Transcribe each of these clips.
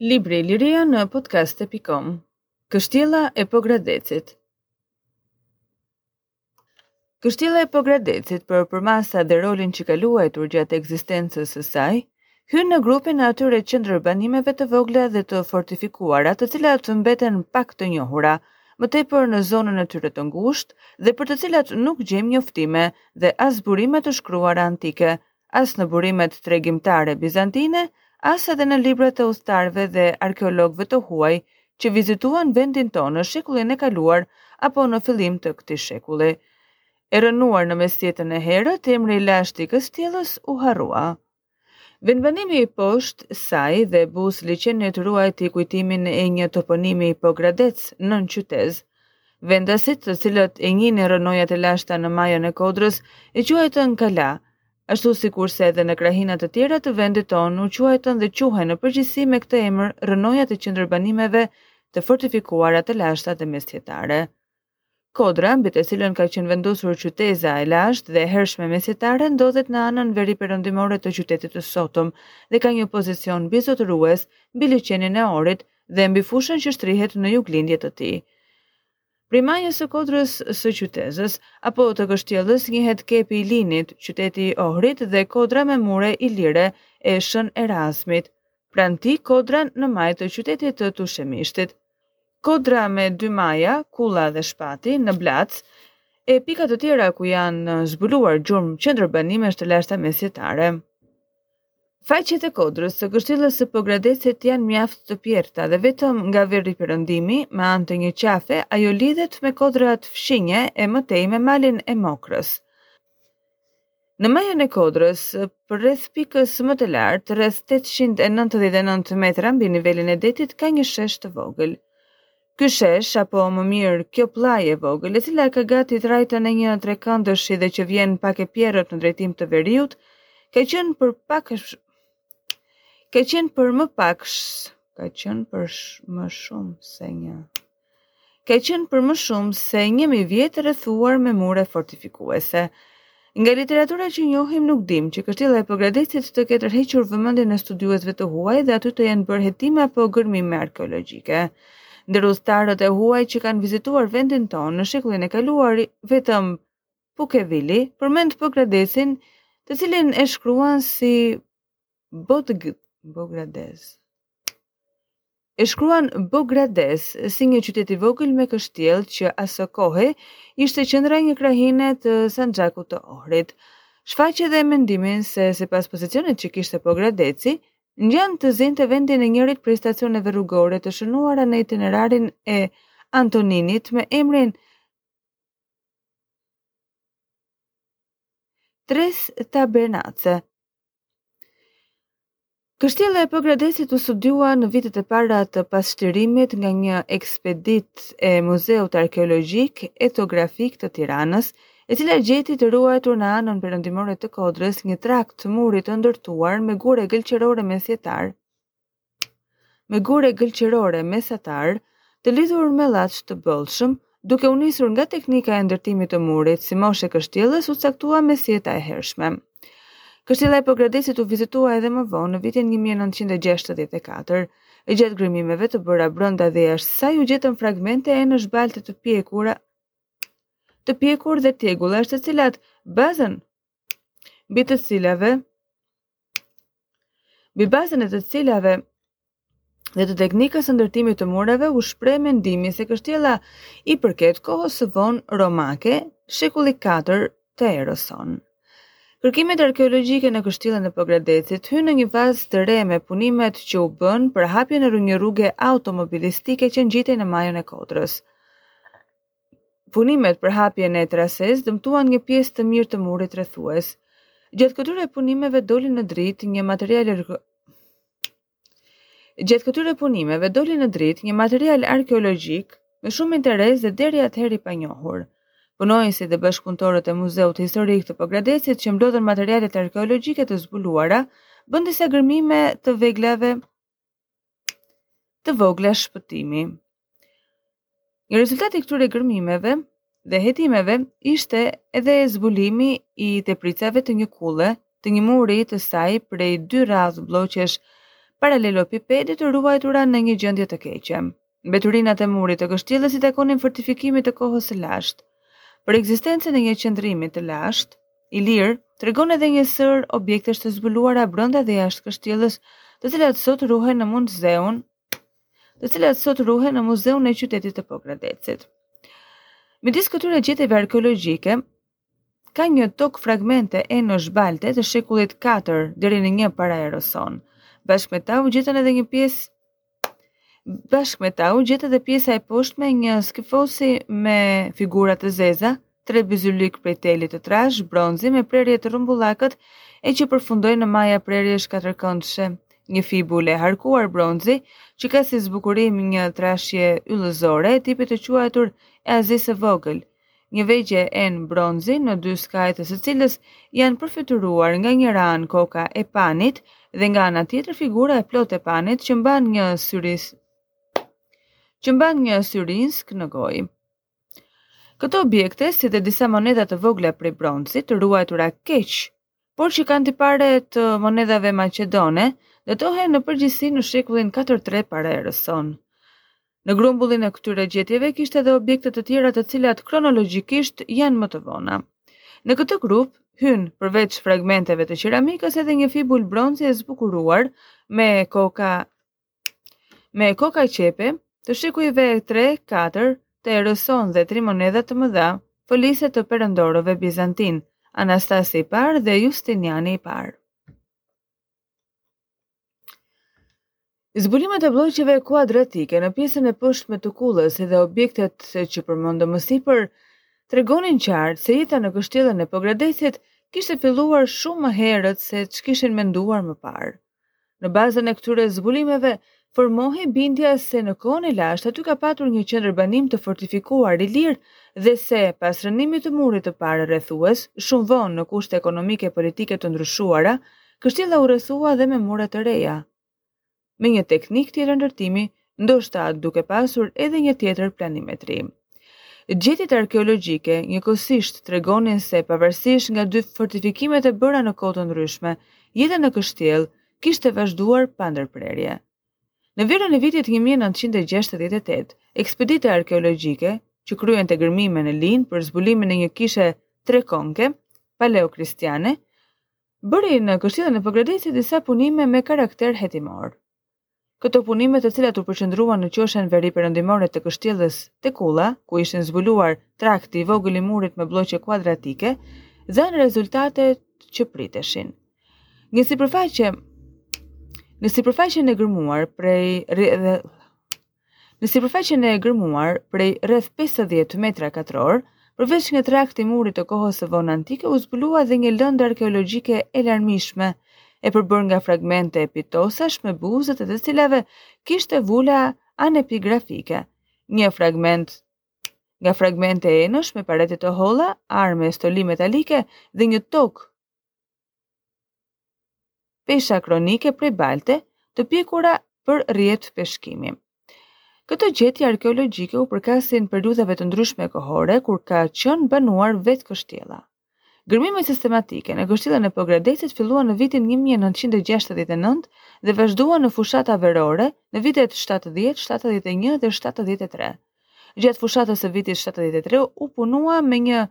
Libri Liria në podcast.com Kështjella e Pogradecit Kështjella e Pogradecit për përmasa dhe rolin që ka luajtur gjatë ekzistencës së saj, hyn në grupin e atyre qendërbanimeve të vogla dhe të fortifikuara, të cilat mbeten pak të njohura, më tepër në zonën e tyre të ngushtë dhe për të cilat nuk gjejmë njoftime dhe as burime të shkruara antike, as në burimet tregimtare bizantine, as edhe në librat e udhëtarëve dhe arkeologëve të huaj që vizituan vendin tonë në shekullin e kaluar apo në fillim të këtij shekulli. E rënuar në mesjetën e herët,, emri i lashtë i kështjellës u harrua. Vendbanimi poshtë saj dhe buzë liqenit ruajti kujtimin e një toponimi Pogradec, nën qytezë. Vendasit, të cilët i njihnin rrënojat e lashta në majën e kodrës, e quajtën kala, ashtu sikurse edhe në krahina të tjera të vendit tonë u quajtën dhe quhen në përgjithësi me këtë emër rrënojat e qendërbanimeve të fortifikuara të lashta dhe mesjetare. Kodra, mbi të cilën ka qenë vendosur qyteza e lashtë dhe e hershme mesjetare, ndodhet në anën veriperëndimore të qytetit të sotëm dhe ka një pozicion mbizotërues mbi liqenin e Ohrit, dhe mbi fushën që shtrihet në juglindje të tij. Prej majës së kodrës së qytezës, apo të kështjellës njihet kepi i Linit, qyteti i Ohrit dhe kodra me mure ilire e Shën Erazmit, pranë tij kodra në majë të qytetit të Tushemishtit. Kodra me dy maja, Kulla dhe Shpati, në Blacë, e pika të tjera ku janë zbuluar gjurmë qendërbanimesh të lashta mesjetare. Faqet e kodrës së kështjellës së Pogradecit janë mjaft të pjerrta dhe vetëm nga veriperëndimi, me anë të një qafe, ajo lidhet me kodrat fqinje e më tej me malin e Mokrës. Në majën e kodrës, përreth pikës më të lartë, rreth 899 metra mbi nivelin e detit, ka një shesh të vogël. Ky shesh, apo më mirë, kjo pllajë e vogël, e cila ka gati trajtën e një trekëndëshi dhe që vjen pak e pjerrët në drejtim të veriut, ka qenë për pak ka qenë për më pak ka qenë për më shumë se një ka qenë për më shumë se 1000 vjet rrethuar me mure fortifikuese. Nga literatura që njohim nuk dimë që kështjella e Pogradecit të ketë tërhequr vëmendjen e studiuesve të huaj dhe aty të jenë bërë hetime apo gërmime arkeologjike. Ndër udhëtarët e huaj që kanë vizituar vendin tonë në shekullin e kaluar, vetëm Pukevili përmend Pogradecin, të cilin e shkruan si Bodg, Bogradez. E shkruan Bogradez si një qytet i vogël me kështjell që aso kohe ishte qendra e një krahine të Sanxhakut të Ohrit. Shfaq edhe mendimin se sipas pozicionit që kishte Pogradeci, ngjan të zinte vendin e njërit prej stacioneve rrugore të shënuara në itinerarin e Antoninit me emrin Tres Tabernae. Kështjella e Pogradecit u studiua në vitet e para të pasçlirimit nga një ekspeditë e Muzeut Arkeologjik Etnografik të Tiranës, e cila gjeti të ruajtur në anën perëndimore të kodrës një trakt të murit të ndërtuar me gure gëlqerore mesjetar. me gure gëlqerore mesatar, të lidhur me llaç të bollshëm, duke u nisur nga teknika e ndërtimit të murit, si moshë e kështjellës u caktua mesjeta e hershme. Kështjella e Pogradecit u vizitua edhe më vonë në vitin 1964. E gjatë gërmimeve të bëra brenda dhe jashtë saj u gjetën fragmente enësh balte të pjekura, të pjekur dhe tjegullash të cilat bazën mbi të cilave mbi bazën e të cilave dhe të teknikës së ndërtimit të mureve u shpreh mendimi se kështjella i përket kohës së vonë romake, shekulli 4 të erës sonë. Kërkimet arkeologjike në kështjellën e Pogradecit hynë në një fazë të re me punimet që u bënë për hapjen e një rruge automobilistike që ngjitej në majën e kodrës. Punimet për hapjen e trasesë dëmtuan një pjesë të mirë të murit rrethues. Gjatë këtyre punimeve doli në dritë një material Gjatë këtyre punimeve doli në dritë një material arkeologjik me shumë interes dhe deri atëherë i panjohur. Punonjësit dhe bashkëpunëtorët e Muzeut Historik të Pogradecit që mblodhën materialet arkeologjike të zbuluara, bënë disa gërmime të vogla të vogla shpëtimi. Një rezultat i këtyre gërmimeve dhe hetimeve ishte edhe zbulimi i tepricave të një kulle të një muri të saj prej dy radhë bloqesh paralelopipedi të ruajtura në një gjendje të keqe. Mbeturinat e murit të kështjellës i takonin fortifikimit të kohës së lashtë. Për ekzistencën e një qëndrimi të lashtë ilir tregon edhe një sërë objektesh të zbuluara brenda dhe jashtë kështjellës, të cilat sot ruhen në muzeun, të cilat sot ruhen në muzeun e qytetit të Pogradecit. Midis këtyre gjetjeve arkeologjike, ka një tok fragmente enësh balte të shekullit 4 deri në 1 para erës sonë. Bashkë me ta u gjetën edhe një pjesë Bashkë me ta u gjetë edhe pjesa e poshtme e një skifosi me figura të zeza, tre byzylykë prej teli të trashë, bronzi me prerje të rrumbullakët e që përfundojnë në maja prerjesh katërkëndëshe. Një fibulë e harkuar bronzi që ka si zbukurim një trashje yllëzore e tipit të quajtur e Azisë së Vogël, Një vegjë ene bronzi në dy skajet e së cilës janë përfytyruar nga njëra anë koka e Panit dhe nga ana tjetër figura e plotë e Panit që mban një syris që mban një syrinsk në gojë. Këto objekte, si dhe disa monedha të vogla prej bronzi, të ruajtura keq por që kanë tipare të monedhave maqedone, datohen në përgjithësi në shekullin 4-3 para erës sonë. Në grumbullin e këtyre gjetjeve kishte edhe objekte të tjera të cilat kronologjikisht janë më të vona. Në këtë grup hyn përveç fragmenteve të qeramikës edhe një fibulë bronzi e zbukuruar me koka Me koka qepe, të shekujve 3, 4, të erës sonë dhe tri monedha të mëdha, folise të perandorëve bizantinë, Anastasi i parë dhe Justiniani i parë. Zbulimet e blloqeve kuadratike në pjesën e poshtme të kullës dhe objektet që përmendëm më sipër tregonin qartë se jeta në kështjellën e Pogradecit kishte filluar shumë më herët se ç'kishim menduar më parë. Në bazën e këtyre zbulimeve, formohej bindja se në kohën e lashtë aty ka patur një qendërbanim të fortifikuar ilir dhe se pas rënimit të murit të parë rrethues, shumë vonë në kushte ekonomike e politike të ndryshuara, kështjella u rrethua dhe me mure të reja. Me një teknikë tjetër ndërtimi, ndoshta duke pasur edhe një tjetër planimetri. Gjetjet arkeologjike njëkohësisht tregonin se pavarësisht nga dy fortifikimet e bëra në kohë të ndryshme, jeta në kështjellë kishte vazhduar pa ndërprerje. Në verën e vitit 1968, ekspedita arkeologjike, që kryente gërmime në Lin për zbulimin e një kishe trekonke, paleokristiane, bëri në kështjellën e Pogradecit disa punime me karakter hetimor. Këto punime të cilat u përqendruan në qoshen veriperëndimore të kështjellës te Kulla, ku ishte zbuluar trakti i vogël i murit me blloqe kuadratike, dhanë rezultatet që priteshin. Një sipërfaqe në sipërfaqen e gërmuar prej Në sipërfaqen e gërmuar prej rreth 50 metra katror, përveç një trakt i murit të kohës së vonë antike, u zbulua dhe një lëndë arkeologjike e larmishme, e përbërë nga fragmente pitosash në buzët e të cilave kishte vula anepigrafike, një fragment nga fragmente enësh me parete të holla, armë e stoli metalike dhe një tok Pesha konike prej balte të pjekura për rrjet peshkimi. Këto gjetje arkeologjike u përkasin periudhave të ndryshme kohore kur ka qenë banuar vetë kështjella. Gërmimet sistematike në kështjellën e Pogradecit filluan në vitin 1969 dhe vazhduan në fushata verore në vitet 70, 71 dhe 73. Gjatë fushatës së vitit 73 u punua me një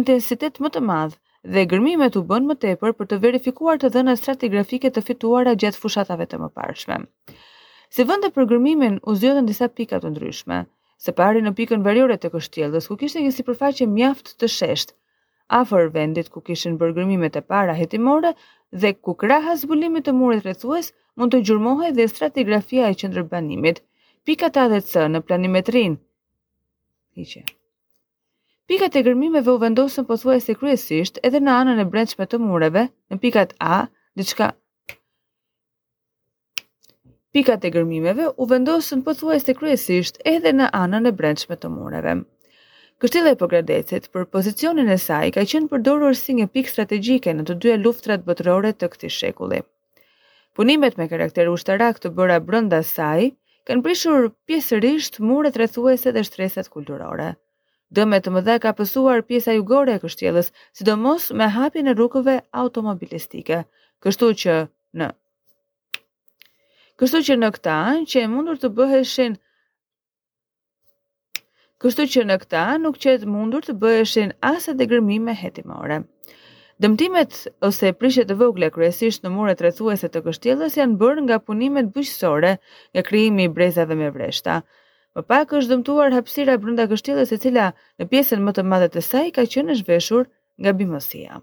intensitet më të madh dhe gërmimet u bënë më tepër për të verifikuar të dhënat stratigrafike të fituara gjatë fushatave të mëparshme. Si vende për gërmimin u zgjodhën disa pika të ndryshme. Së pari në pikën veriore të kështjellës, ku kishte një sipërfaqe mjaft të sheshtë, afër vendit ku kishin bërë gërmimet e para hetimore dhe ku krahas zbulimit të murit rrethues mund të gjurmohej dhe stratigrafia e qendërbanimit. Pikat A dhe C në planimetrinë. Hiqe. Pikat e gërmimeve u vendosën pothuajse kryesisht edhe në anën e brendshme të mureve, në pikat A, diçka Pikat e gërmimeve u vendosën pothuajse kryesisht edhe në anën e brendshme të mureve. Kështjella e Pogradecit për pozicionin e saj ka qenë përdorur si një pikë strategjike në të dyja luftërat botërore të këtij shekulli. Punimet me karakter ushtarak të bëra brenda saj kanë prishur pjesërisht muret rrethuese dhe shtresat kulturore. Dëme të mëdha ka pësuar pjesa jugore e kështjellës, sidomos me hapjen e rrugëve automobilistike, kështu që në Kështu që në këta qe e mundur të bëheshin Kështu që në këta nuk qe e mundur të bëheshin as edhe gërmime hetimore. Dëmtime ose prishje të vogla kryesisht në muret rrethuese të kështjellës janë bërë nga punimet bujqësore, nga krijimi i brezave me vreshta. Më pak është dëmtuar hapësira brenda kështjellës e cila në pjesën më të madhe të saj ka qenë e zhveshur nga bimësia.